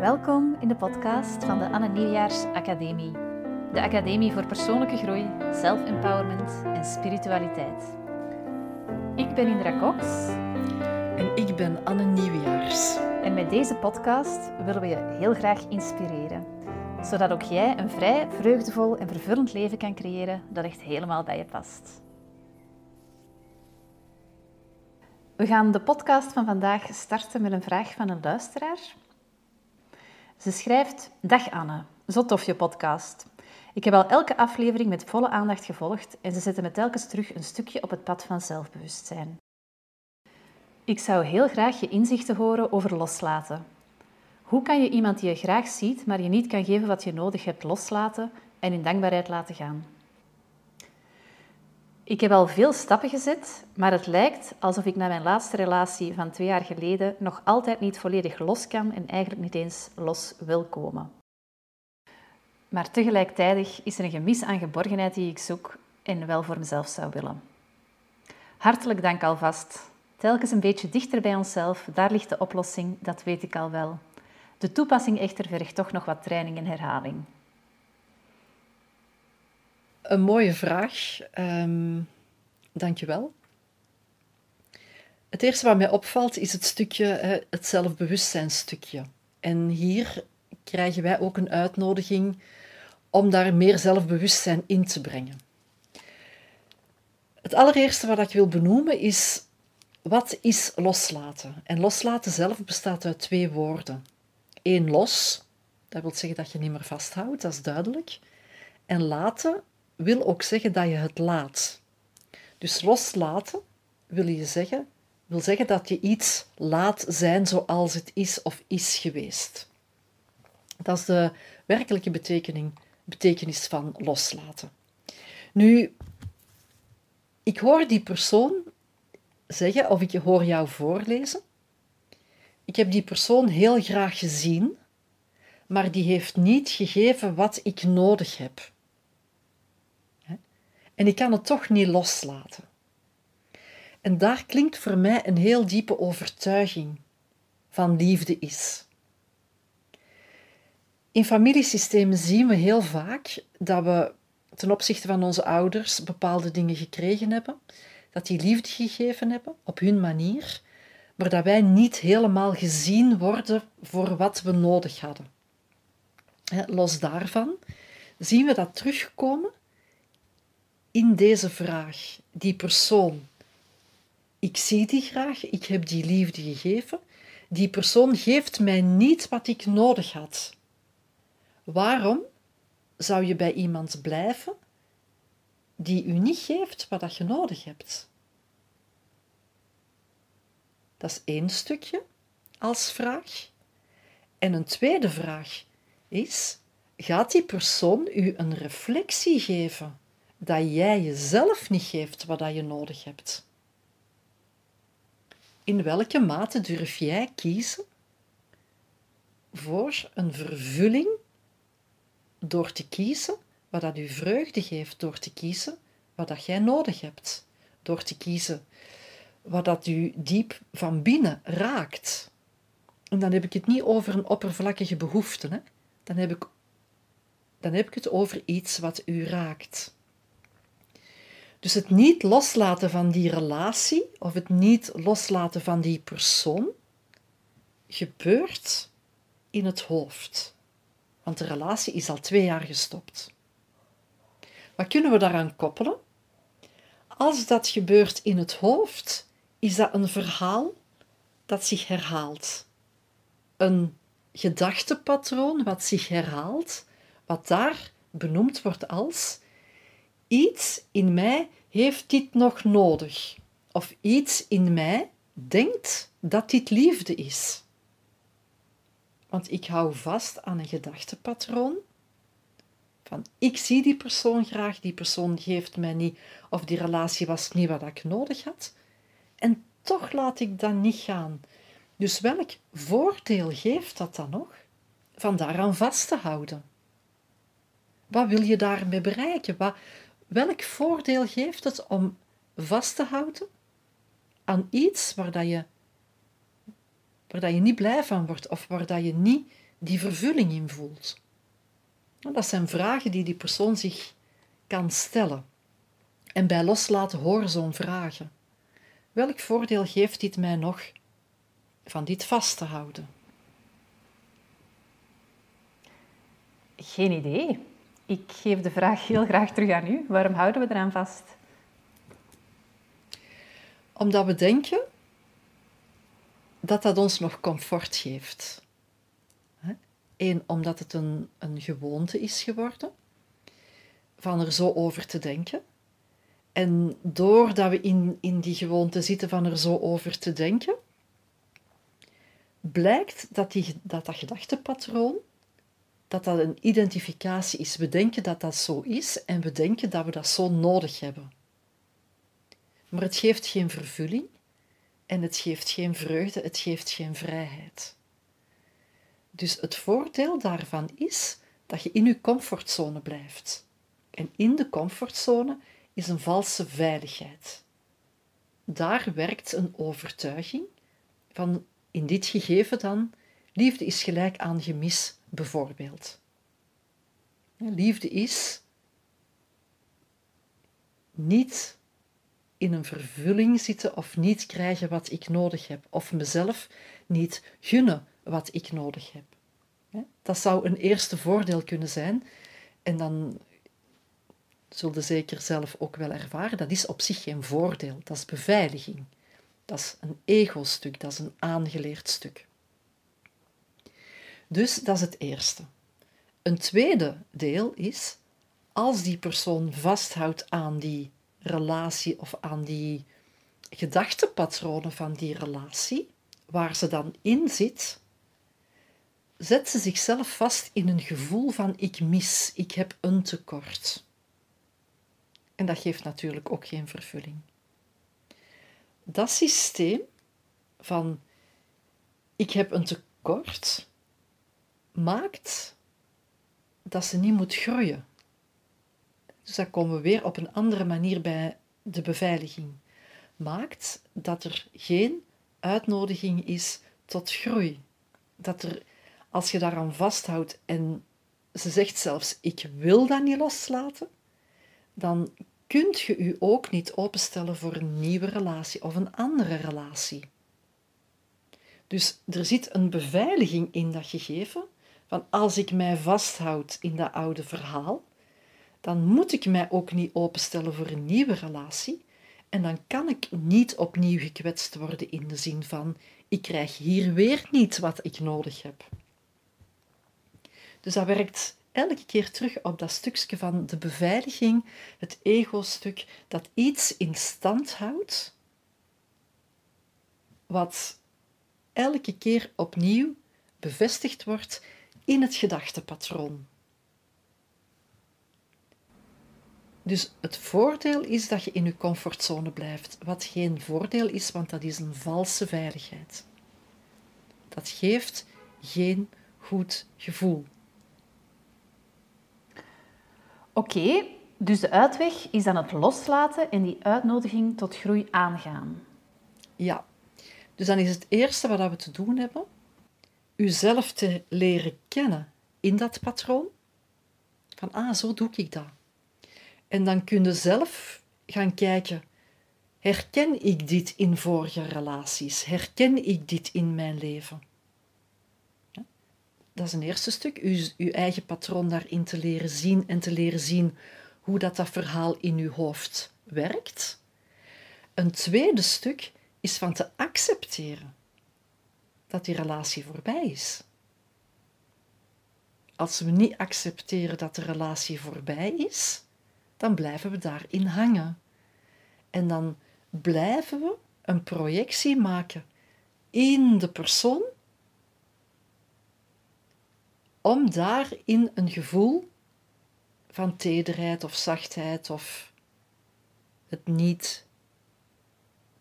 Welkom in de podcast van de Anne Nieuwjaars Academie. De Academie voor persoonlijke groei, self-empowerment en spiritualiteit. Ik ben Indra Cox. En ik ben Anne Nieuwjaars. En met deze podcast willen we je heel graag inspireren. Zodat ook jij een vrij, vreugdevol en vervullend leven kan creëren dat echt helemaal bij je past. We gaan de podcast van vandaag starten met een vraag van een luisteraar. Ze schrijft: Dag Anne, zo tof je podcast. Ik heb al elke aflevering met volle aandacht gevolgd en ze zetten me telkens terug een stukje op het pad van zelfbewustzijn. Ik zou heel graag je inzichten horen over loslaten. Hoe kan je iemand die je graag ziet, maar je niet kan geven wat je nodig hebt, loslaten en in dankbaarheid laten gaan? Ik heb al veel stappen gezet, maar het lijkt alsof ik na mijn laatste relatie van twee jaar geleden nog altijd niet volledig los kan en eigenlijk niet eens los wil komen. Maar tegelijkertijd is er een gemis aan geborgenheid die ik zoek en wel voor mezelf zou willen. Hartelijk dank alvast. Telkens een beetje dichter bij onszelf, daar ligt de oplossing, dat weet ik al wel. De toepassing echter vergt toch nog wat training en herhaling. Een mooie vraag. Um, Dank je wel. Het eerste wat mij opvalt is het stukje, het zelfbewustzijnstukje. En hier krijgen wij ook een uitnodiging om daar meer zelfbewustzijn in te brengen. Het allereerste wat ik wil benoemen is, wat is loslaten? En loslaten zelf bestaat uit twee woorden. Eén los, dat wil zeggen dat je niet meer vasthoudt, dat is duidelijk. En laten wil ook zeggen dat je het laat. Dus loslaten wil je zeggen, wil zeggen dat je iets laat zijn zoals het is of is geweest. Dat is de werkelijke betekening, betekenis van loslaten. Nu, ik hoor die persoon zeggen, of ik hoor jou voorlezen. Ik heb die persoon heel graag gezien, maar die heeft niet gegeven wat ik nodig heb. En ik kan het toch niet loslaten. En daar klinkt voor mij een heel diepe overtuiging van liefde is. In familiesystemen zien we heel vaak dat we ten opzichte van onze ouders bepaalde dingen gekregen hebben, dat die liefde gegeven hebben op hun manier, maar dat wij niet helemaal gezien worden voor wat we nodig hadden. Los daarvan zien we dat terugkomen in deze vraag, die persoon. Ik zie die graag, ik heb die liefde gegeven. Die persoon geeft mij niet wat ik nodig had. Waarom zou je bij iemand blijven die u niet geeft wat je nodig hebt? Dat is één stukje als vraag. En een tweede vraag is: gaat die persoon u een reflectie geven dat jij jezelf niet geeft wat je nodig hebt? In welke mate durf jij kiezen voor een vervulling door te kiezen wat dat u vreugde geeft, door te kiezen wat dat jij nodig hebt, door te kiezen wat dat u diep van binnen raakt. En dan heb ik het niet over een oppervlakkige behoefte, hè? Dan, heb ik, dan heb ik het over iets wat u raakt. Dus het niet loslaten van die relatie of het niet loslaten van die persoon gebeurt in het hoofd. Want de relatie is al twee jaar gestopt. Wat kunnen we daaraan koppelen? Als dat gebeurt in het hoofd, is dat een verhaal dat zich herhaalt. Een gedachtepatroon wat zich herhaalt, wat daar benoemd wordt als iets in mij heeft dit nog nodig. Of iets in mij denkt dat dit liefde is. Want ik hou vast aan een gedachtepatroon van ik zie die persoon graag, die persoon geeft mij niet, of die relatie was niet wat ik nodig had. En toch laat ik dat niet gaan. Dus welk voordeel geeft dat dan nog? Van daaraan vast te houden. Wat wil je daarmee bereiken? Wat, welk voordeel geeft het om vast te houden aan iets waar, dat je, waar dat je niet blij van wordt of waar dat je niet die vervulling in voelt. Dat zijn vragen die die persoon zich kan stellen. En bij loslaten horen zo'n vragen. Welk voordeel geeft dit mij nog van dit vast te houden? Geen idee. Ik geef de vraag heel graag terug aan u. Waarom houden we eraan vast? Omdat we denken dat dat ons nog comfort geeft. Eén, omdat het een, een gewoonte is geworden, van er zo over te denken. En doordat we in, in die gewoonte zitten van er zo over te denken, blijkt dat die, dat, dat gedachtepatroon dat dat een identificatie is. We denken dat dat zo is en we denken dat we dat zo nodig hebben. Maar het geeft geen vervulling en het geeft geen vreugde, het geeft geen vrijheid. Dus het voordeel daarvan is dat je in je comfortzone blijft. En in de comfortzone is een valse veiligheid. Daar werkt een overtuiging van, in dit gegeven dan, liefde is gelijk aan gemis bijvoorbeeld. Liefde is niet in een vervulling zitten of niet krijgen wat ik nodig heb, of mezelf niet gunnen wat ik nodig heb. Dat zou een eerste voordeel kunnen zijn. En dan zul je zeker zelf ook wel ervaren, dat is op zich geen voordeel, dat is beveiliging. Dat is een ego-stuk, dat is een aangeleerd stuk. Dus dat is het eerste. Een tweede deel is, als die persoon vasthoudt aan die relatie of aan die gedachtepatronen van die relatie, waar ze dan in zit, zet ze zichzelf vast in een gevoel van ik mis, ik heb een tekort. En dat geeft natuurlijk ook geen vervulling. Dat systeem van ik heb een tekort maakt dat ze niet moet groeien. Dus dan komen we weer op een andere manier bij de beveiliging. Maakt dat er geen uitnodiging is tot groei. Dat er, als je daaraan vasthoudt en ze zegt zelfs: Ik wil dat niet loslaten, dan kunt je u ook niet openstellen voor een nieuwe relatie of een andere relatie. Dus er zit een beveiliging in dat gegeven van als ik mij vasthoud in dat oude verhaal, dan moet ik mij ook niet openstellen voor een nieuwe relatie en dan kan ik niet opnieuw gekwetst worden in de zin van ik krijg hier weer niet wat ik nodig heb. Dus dat werkt elke keer terug op dat stukje van de beveiliging, het ego-stuk, dat iets in stand houdt, wat elke keer opnieuw bevestigd wordt in het gedachtepatroon. Dus het voordeel is dat je in je comfortzone blijft, wat geen voordeel is, want dat is een valse veiligheid. Dat geeft geen goed gevoel. Oké, dus de uitweg is dan het loslaten en die uitnodiging tot groei aangaan. Ja, dus dan is het eerste wat we te doen hebben, uzelf te leren kennen in dat patroon. Van, ah, zo doe ik dat. En dan kun je zelf gaan kijken, herken ik dit in vorige relaties? Herken ik dit in mijn leven? Dat is een eerste stuk, uw eigen patroon daarin te leren zien en te leren zien hoe dat, dat verhaal in uw hoofd werkt. Een tweede stuk is van te accepteren dat die relatie voorbij is. Als we niet accepteren dat de relatie voorbij is, dan blijven we daarin hangen. En dan blijven we een projectie maken in de persoon om daarin een gevoel van tederheid of zachtheid of het niet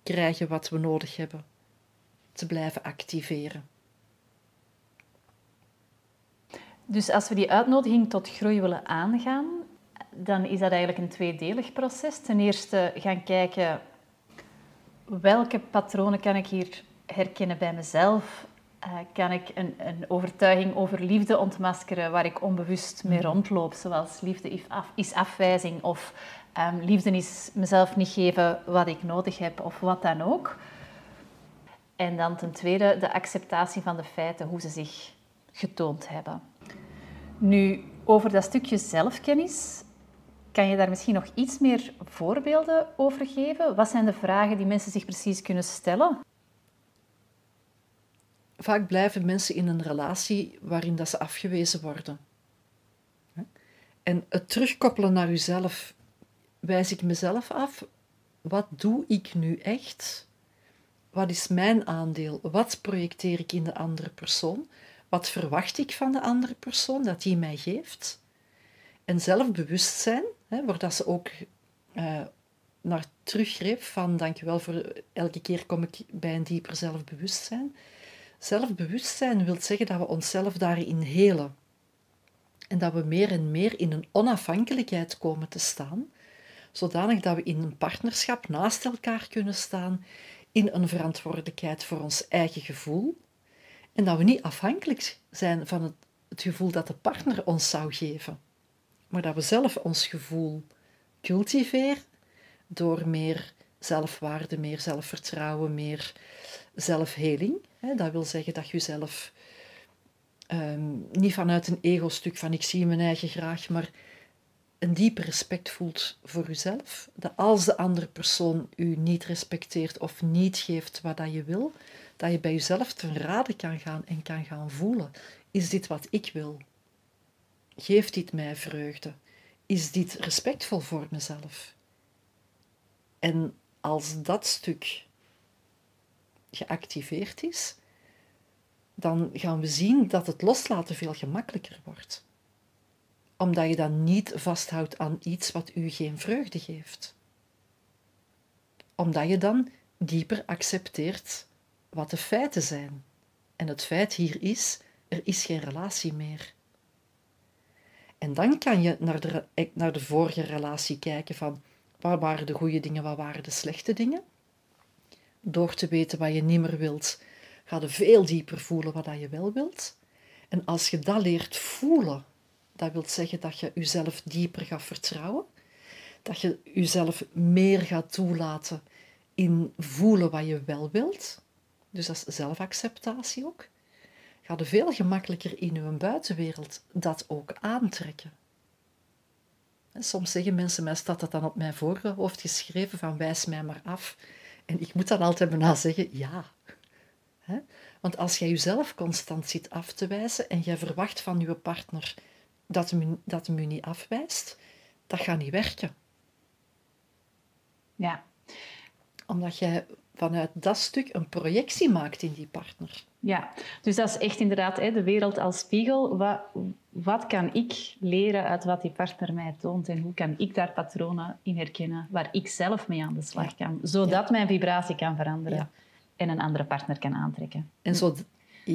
krijgen wat we nodig hebben te blijven activeren. Dus als we die uitnodiging tot groei willen aangaan, dan is dat eigenlijk een tweedelig proces. Ten eerste gaan kijken welke patronen kan ik hier herkennen bij mezelf eh, kan ik een, een, overtuiging over liefde ontmaskeren waar ik onbewust mee mhm. rondloop, zoals liefde is, af, is afwijzing of um, liefde is mezelf niet geven wat ik nodig heb of wat dan ook. En dan ten tweede de acceptatie van de feiten, hoe ze zich getoond hebben. Nu, over dat stukje zelfkennis, kan je daar misschien nog iets meer voorbeelden over geven? Wat zijn de vragen die mensen zich precies kunnen stellen? Vaak blijven mensen in een relatie waarin dat ze afgewezen worden. En het terugkoppelen naar jezelf, wijs ik mezelf af? Wat doe ik nu echt? Wat is mijn aandeel? Wat projecteer ik in de andere persoon? Wat verwacht ik van de andere persoon dat die mij geeft? En zelfbewustzijn, hè, waar dat ze ook uh, naar teruggreep van dankjewel voor elke keer kom ik bij een dieper zelfbewustzijn. Zelfbewustzijn wil zeggen dat we onszelf daarin helen. En dat we meer en meer in een onafhankelijkheid komen te staan, zodanig dat we in een partnerschap naast elkaar kunnen staan, in een verantwoordelijkheid voor ons eigen gevoel, en dat we niet afhankelijk zijn van het, het gevoel dat de partner ons zou geven, maar dat we zelf ons gevoel cultiveren door meer zelfwaarde, meer zelfvertrouwen, meer zelfheling. Dat wil zeggen dat je jezelf um, niet vanuit een ego-stuk van ik zie mijn eigen graag, maar een diepe respect voelt voor jezelf. Dat als de andere persoon u niet respecteert of niet geeft wat dat je wil, dat je bij jezelf ten rade kan gaan en kan gaan voelen. Is dit wat ik wil? Geeft dit mij vreugde? Is dit respectvol voor mezelf? En als dat stuk geactiveerd is, dan gaan we zien dat het loslaten veel gemakkelijker wordt. Omdat je dan niet vasthoudt aan iets wat u geen vreugde geeft. Omdat je dan dieper accepteert wat de feiten zijn. En het feit hier is, er is geen relatie meer. En dan kan je naar de, naar de vorige relatie kijken van wat waren de goede dingen, wat waren de slechte dingen. Door te weten wat je niet meer wilt, ga je veel dieper voelen wat je wel wilt. En als je dat leert voelen, dat wil zeggen dat je jezelf dieper gaat vertrouwen, dat je jezelf meer gaat toelaten in voelen wat je wel wilt, dus dat is zelfacceptatie ook, ga je veel gemakkelijker in je buitenwereld dat ook aantrekken. soms zeggen mensen mij, staat dat dan op mijn voorhoofd geschreven van wijs mij maar af. En ik moet dan altijd bijna zeggen, ja. Want als jij jezelf constant zit af te wijzen en jij verwacht van je partner dat hem, dat hem je niet afwijst, dat gaat niet werken. Ja. Omdat jij vanuit dat stuk een projectie maakt in die partner. Ja, dus dat is echt inderdaad hè, de wereld als spiegel. Wat, wat kan ik leren uit wat die partner mij toont en hoe kan ik daar patronen in herkennen waar ik zelf mee aan de slag kan, zodat mijn vibratie kan veranderen en een andere partner kan aantrekken. En zo,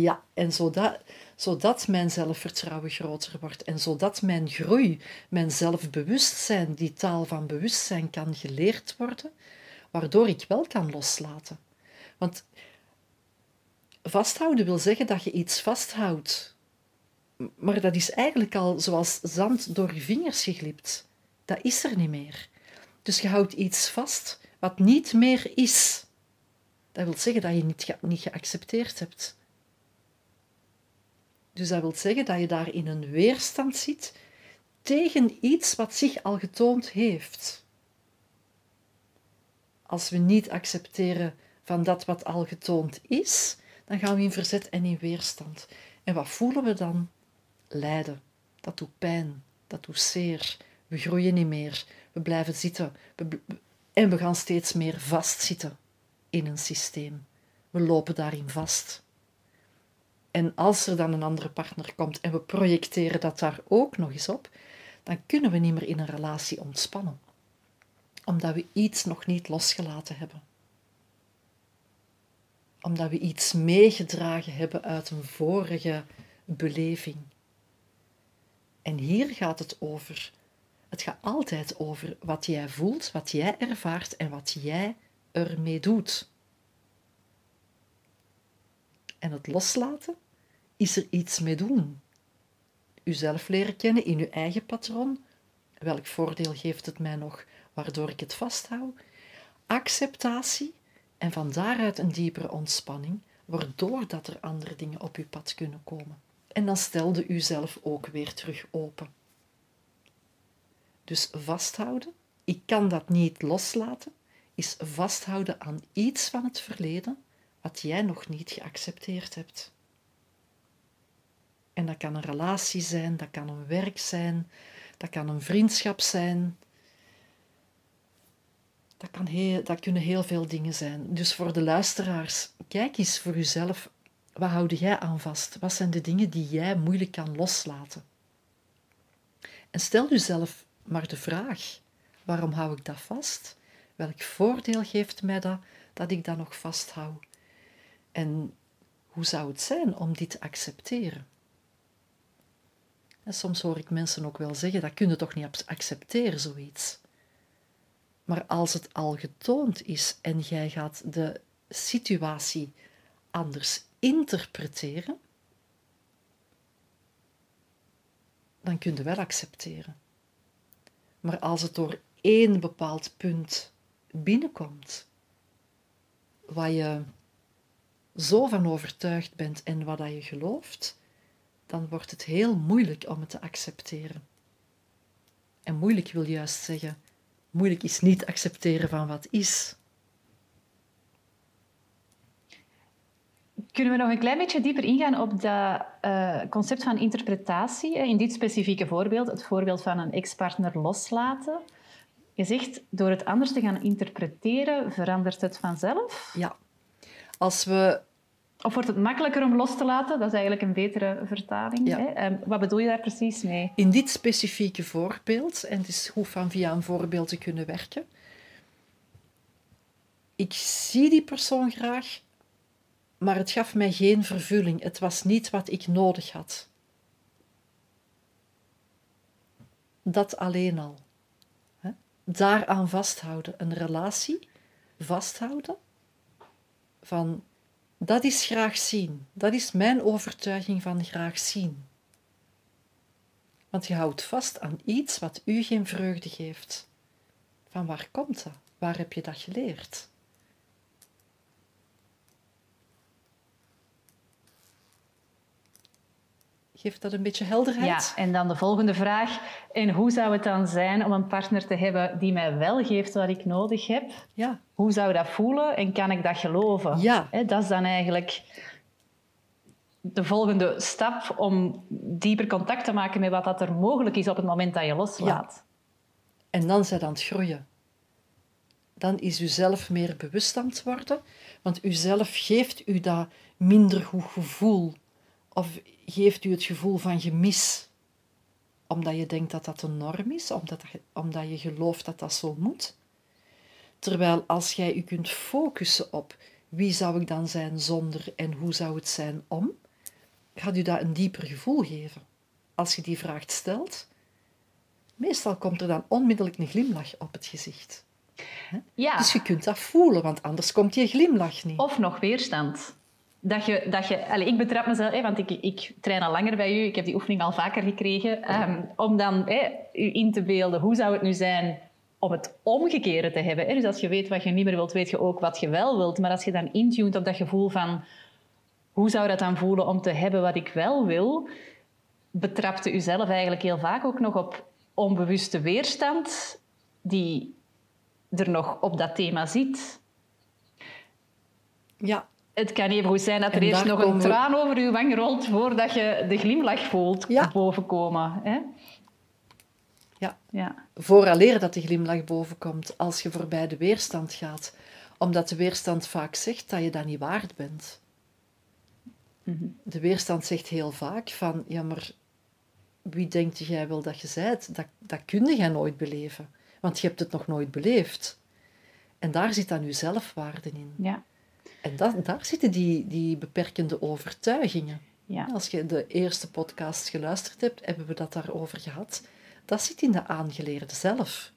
ja, en zodat, zodat mijn zelfvertrouwen groter wordt en zodat mijn groei, mijn zelfbewustzijn, die taal van bewustzijn kan geleerd worden, waardoor ik wel kan loslaten. Want vasthouden wil zeggen dat je iets vasthoudt. Maar dat is eigenlijk al zoals zand door je vingers geglipt. Dat is er niet meer. Dus je houdt iets vast wat niet meer is. Dat wil zeggen dat je niet, niet geaccepteerd hebt. Dus dat wil zeggen dat je daar in een weerstand zit tegen iets wat zich al getoond heeft als we niet accepteren van dat wat al getoond is, dan gaan we in verzet en in weerstand. En wat voelen we dan? Lijden. Dat doet pijn. Dat doet zeer. We groeien niet meer. We blijven zitten. en we gaan steeds meer vastzitten in een systeem. We lopen daarin vast. En als er dan een andere partner komt en we projecteren dat daar ook nog eens op, dan kunnen we niet meer in een relatie ontspannen omdat we iets nog niet losgelaten hebben. Omdat we iets meegedragen hebben uit een vorige beleving. En hier gaat het over. Het gaat altijd over wat jij voelt, wat jij ervaart en wat jij ermee doet. En het loslaten is er iets mee doen. Uzelf leren kennen in uw eigen patroon. Welk voordeel geeft het mij nog waardoor ik het vasthoud? Acceptatie en van daaruit een diepere ontspanning, waardoor dat er andere dingen op uw pad kunnen komen. En dan stelde u zelf ook weer terug open. Dus vasthouden, ik kan dat niet loslaten, is vasthouden aan iets van het verleden wat jij nog niet geaccepteerd hebt. En dat kan een relatie zijn, dat kan een werk zijn, dat kan een vriendschap zijn. Dat, kan heel, dat kunnen heel veel dingen zijn. Dus voor de luisteraars, kijk eens voor jezelf, wat houd jij aan vast? Wat zijn de dingen die jij moeilijk kan loslaten? En stel jezelf maar de vraag, waarom hou ik dat vast? Welk voordeel geeft mij dat, dat ik dat nog vasthoud? En hoe zou het zijn om dit te accepteren? En soms hoor ik mensen ook wel zeggen, dat kun je toch niet accepteren, zoiets. Maar als het al getoond is en jij gaat de situatie anders interpreteren, dan kun je wel accepteren. Maar als het door één bepaald punt binnenkomt, waar je zo van overtuigd bent en wat je gelooft, dan wordt het heel moeilijk om het te accepteren. En moeilijk wil juist zeggen, moeilijk is niet accepteren van wat is. Kunnen we nog een klein beetje dieper ingaan op dat uh, concept van interpretatie? In dit specifieke voorbeeld, het voorbeeld van een ex-partner loslaten. Je zegt, door het anders te gaan interpreteren, verandert het vanzelf? Ja. Als we of wordt het makkelijker om los te laten? Dat is eigenlijk een betere vertaling. Ja. Hè? Ehm, wat bedoel je daar precies mee? In dit specifieke voorbeeld, en het is goed van via een voorbeeld te kunnen werken. Ik zie die persoon graag, maar het gaf mij geen vervulling. Het was niet wat ik nodig had. Dat alleen al. Daaraan vasthouden, een relatie vasthouden van dat is graag zien. Dat is mijn overtuiging van graag zien. Want je houdt vast aan iets wat u geen vreugde geeft. Van waar komt dat? Waar heb je dat geleerd? Geeft dat een beetje helderheid? Ja, en dan de volgende vraag. En hoe zou het dan zijn om een partner te hebben die mij wel geeft wat ik nodig heb? Ja. Hoe zou dat voelen en kan ik dat geloven? Ja. dat is dan eigenlijk de volgende stap om dieper contact te maken met wat dat er mogelijk is op het moment dat je loslaat. Ja. En dan zijn aan het groeien. Dan is u zelf meer bewust aan het worden, want u zelf geeft u dat minder goed gevoel of geeft u het gevoel van gemis omdat je denkt dat dat een norm is, omdat, omdat je gelooft dat dat zo moet? Terwijl als jij je kunt focussen op wie zou ik dan zijn zonder en hoe zou het zijn om, gaat u dat een dieper gevoel geven. Als je die vraag stelt, meestal komt er dan onmiddellijk een glimlach op het gezicht. Ja. Dus je kunt dat voelen, want anders komt je glimlach niet. Of nog weerstand dat je, dat je allez, ik betrap mezelf, want ik, ik train al langer bij u, ik heb die oefening al vaker gekregen, um, om dan u in te beelden, hoe zou het nu zijn om het omgekeerde te hebben. Hè? Dus als je weet wat je niet meer wilt, weet je ook wat je wel wilt. Maar als je dan intunt op dat gevoel van, hoe zou dat dan voelen om te hebben wat ik wel wil, betrapte u zelf eigenlijk heel vaak ook nog op onbewuste weerstand die er nog op dat thema zit. Ja, het kan even goed zijn dat er eerst nog een traan over je wang rolt voordat je de glimlach voelt ja. bovenkomen. Hè? Ja. ja. Vooraleer dat de glimlach bovenkomt, als je voorbij de weerstand gaat. Omdat de weerstand vaak zegt dat je dat niet waard bent. Mhm. De weerstand zegt heel vaak van, ja maar wie denkt jij wel dat je zijt? Dat, dat kun je nooit beleven, want je hebt het nog nooit beleefd. En daar zit dan je zelfwaarde in. Ja. En dat, daar zitten die, die beperkende overtuigingen. Ja. Als je de eerste podcast geluisterd hebt, hebben we dat daarover gehad. Dat zit in de aangeleerde zelf.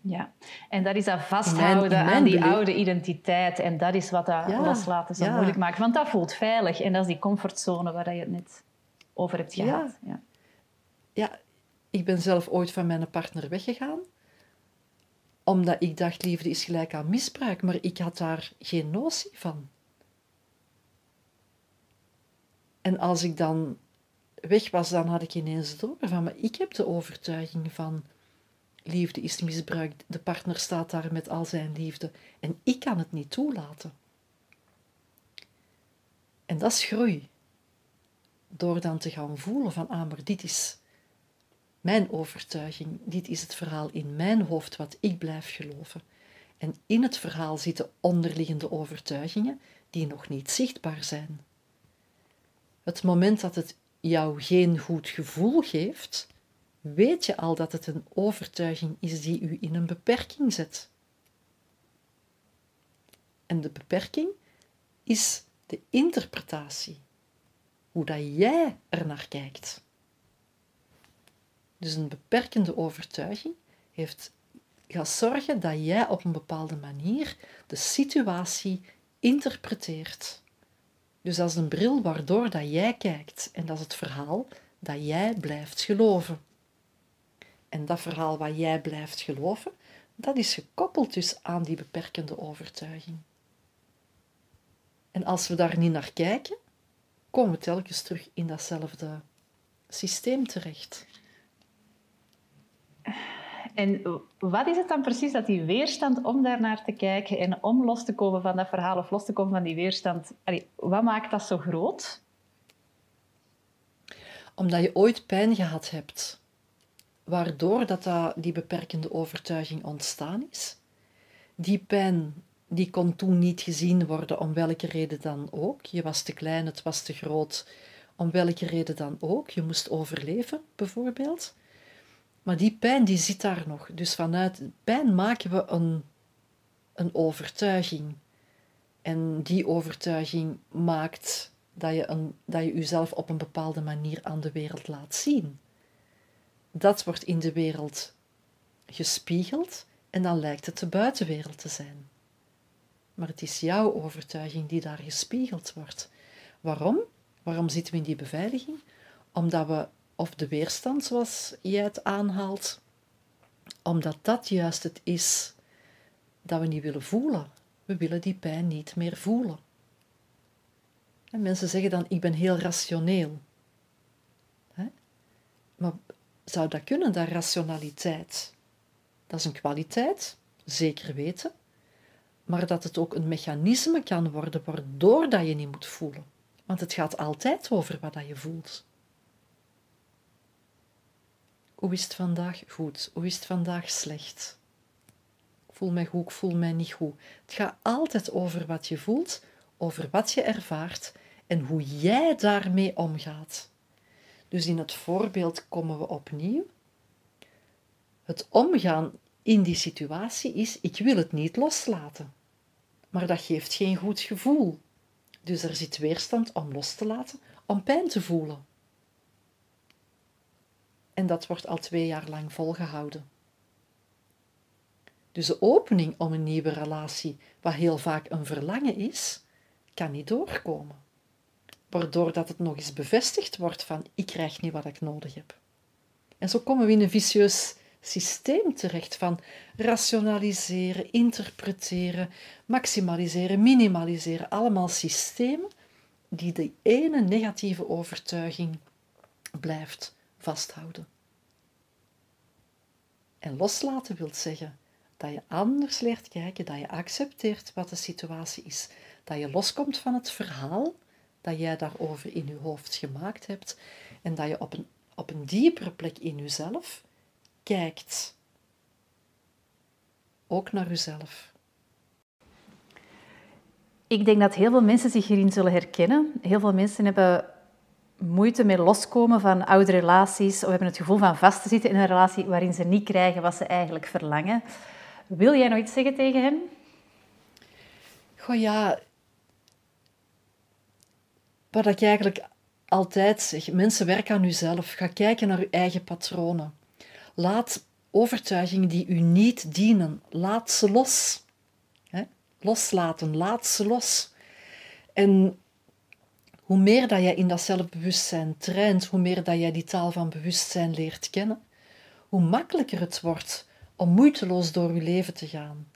Ja, en dat is dat vasthouden aan die oude identiteit. En dat is wat dat loslaten zo moeilijk maakt. Want dat voelt veilig. En dat is die comfortzone waar je het net over hebt gehad. Ja. ja, ik ben zelf ooit van mijn partner weggegaan. Omdat ik dacht, liefde is gelijk aan misbruik. Maar ik had daar geen notie van. En als ik dan weg was, dan had ik ineens door van, maar ik heb de overtuiging van liefde is misbruikt, de partner staat daar met al zijn liefde en ik kan het niet toelaten. En dat is groei. Door dan te gaan voelen van, ah, maar dit is mijn overtuiging, dit is het verhaal in mijn hoofd wat ik blijf geloven. En in het verhaal zitten onderliggende overtuigingen die nog niet zichtbaar zijn. Het moment dat het jou geen goed gevoel geeft, weet je al dat het een overtuiging is die u in een beperking zet. En de beperking is de interpretatie, hoe dat jij er naar kijkt. Dus een beperkende overtuiging heeft, gaat zorgen dat jij op een bepaalde manier de situatie interpreteert. Dus dat is een bril waardoor dat jij kijkt en dat is het verhaal dat jij blijft geloven. En dat verhaal wat jij blijft geloven, dat is gekoppeld dus aan die beperkende overtuiging. En als we daar niet naar kijken, komen we telkens terug in datzelfde systeem terecht. En wat is het dan precies dat die weerstand om daar naar te kijken en om los te komen van dat verhaal of los te komen van die weerstand, wat maakt dat zo groot? Omdat je ooit pijn gehad hebt, waardoor dat, dat die beperkende overtuiging ontstaan is. Die pijn die kon toen niet gezien worden om welke reden dan ook. Je was te klein, het was te groot, om welke reden dan ook. Je moest overleven, bijvoorbeeld. Maar die pijn die zit daar nog. Dus vanuit pijn maken we een, een overtuiging. En die overtuiging maakt dat je, een, dat je jezelf op een bepaalde manier aan de wereld laat zien. Dat wordt in de wereld gespiegeld en dan lijkt het de buitenwereld te zijn. Maar het is jouw overtuiging die daar gespiegeld wordt. Waarom? Waarom zitten we in die beveiliging? Omdat we of de weerstand zoals jij het aanhaalt, omdat dat juist het is dat we niet willen voelen. We willen die pijn niet meer voelen. En mensen zeggen dan, ik ben heel rationeel. Maar zou dat kunnen, dat rationaliteit? Dat is een kwaliteit, zeker weten. Maar dat het ook een mechanisme kan worden waardoor dat je niet moet voelen. Want het gaat altijd over wat dat je voelt. Hoe is het vandaag goed? Hoe is het vandaag slecht? Ik voel mij goed, ik voel mij niet goed. Het gaat altijd over wat je voelt, over wat je ervaart en hoe jij daarmee omgaat. Dus in het voorbeeld komen we opnieuw. Het omgaan in die situatie is: ik wil het niet loslaten. Maar dat geeft geen goed gevoel. Dus er zit weerstand om los te laten, om pijn te voelen. En dat wordt al twee jaar lang volgehouden. Dus de opening om een nieuwe relatie, wat heel vaak een verlangen is, kan niet doorkomen. Waardoor dat het nog eens bevestigd wordt van ik krijg niet wat ik nodig heb. En zo komen we in een vicieus systeem terecht van rationaliseren, interpreteren, maximaliseren, minimaliseren. Allemaal systemen die de ene negatieve overtuiging blijft vasthouden. En loslaten wil zeggen dat je anders leert kijken, dat je accepteert wat de situatie is, dat je loskomt van het verhaal dat jij daarover in je hoofd gemaakt hebt en dat je op een, op een diepere plek in jezelf kijkt. Ook naar jezelf. Ik denk dat heel veel mensen zich hierin zullen herkennen. Heel veel mensen hebben moeite met loskomen van oude relaties of hebben het gevoel van vast te zitten in een relatie waarin ze niet krijgen wat ze eigenlijk verlangen. Wil jij nog iets zeggen tegen hen? Goh ja, wat ik eigenlijk altijd zeg, mensen werken aan jezelf. Ga kijken naar je eigen patronen. Laat overtuigingen die u niet dienen. Laat ze los. Loslaten, laat ze los. En hoe meer dat jij in dat zelfbewustzijn traint, hoe meer dat jij die taal van bewustzijn leert kennen, hoe makkelijker het wordt om moeiteloos door je leven te gaan.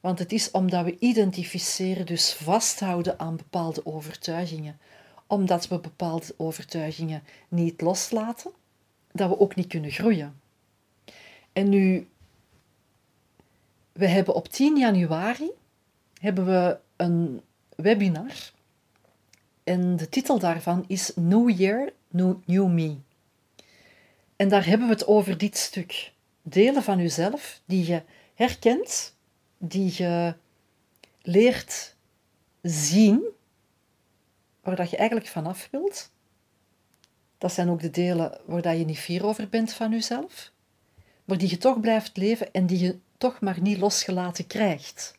Want het is omdat we identificeren, dus vasthouden aan bepaalde overtuigingen, omdat we bepaalde overtuigingen niet loslaten, dat we ook niet kunnen groeien. En nu, we hebben op 10 januari hebben we een webinar en de titel daarvan is New Year, New, Me. En daar hebben we het over dit stuk. Delen van jezelf die je herkent, die je leert zien, waar dat je eigenlijk vanaf wilt. Dat zijn ook de delen waar dat je niet fier over bent van jezelf, maar die je toch blijft leven en die je toch maar niet losgelaten krijgt.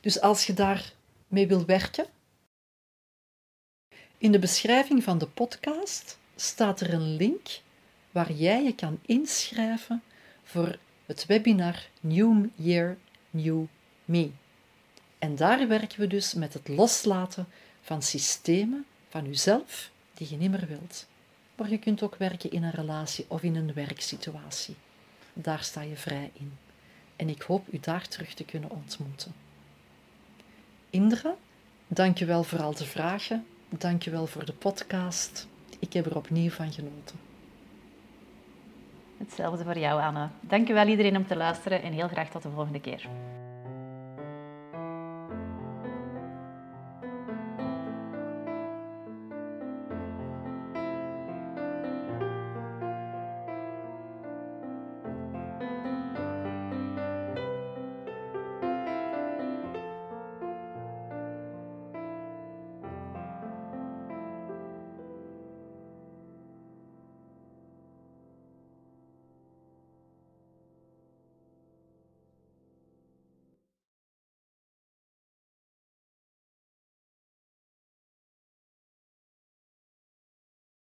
Dus als je daar mee wil werken, in de beschrijving van de podcast staat er een link waar jij je kan inschrijven voor het webinar New Year, New Me. En daar werken we dus met het loslaten van systemen van jezelf die je niet meer wilt. Maar je kunt ook werken in een relatie of in een werksituatie. Daar sta je vrij in. En ik hoop u daar terug te kunnen ontmoeten. Indra, dank je wel voor al de vragen Dankjewel voor de podcast. Ik heb er opnieuw van genoten. Hetzelfde voor jou, Anne. Dankjewel iedereen om te luisteren en heel graag tot de volgende keer.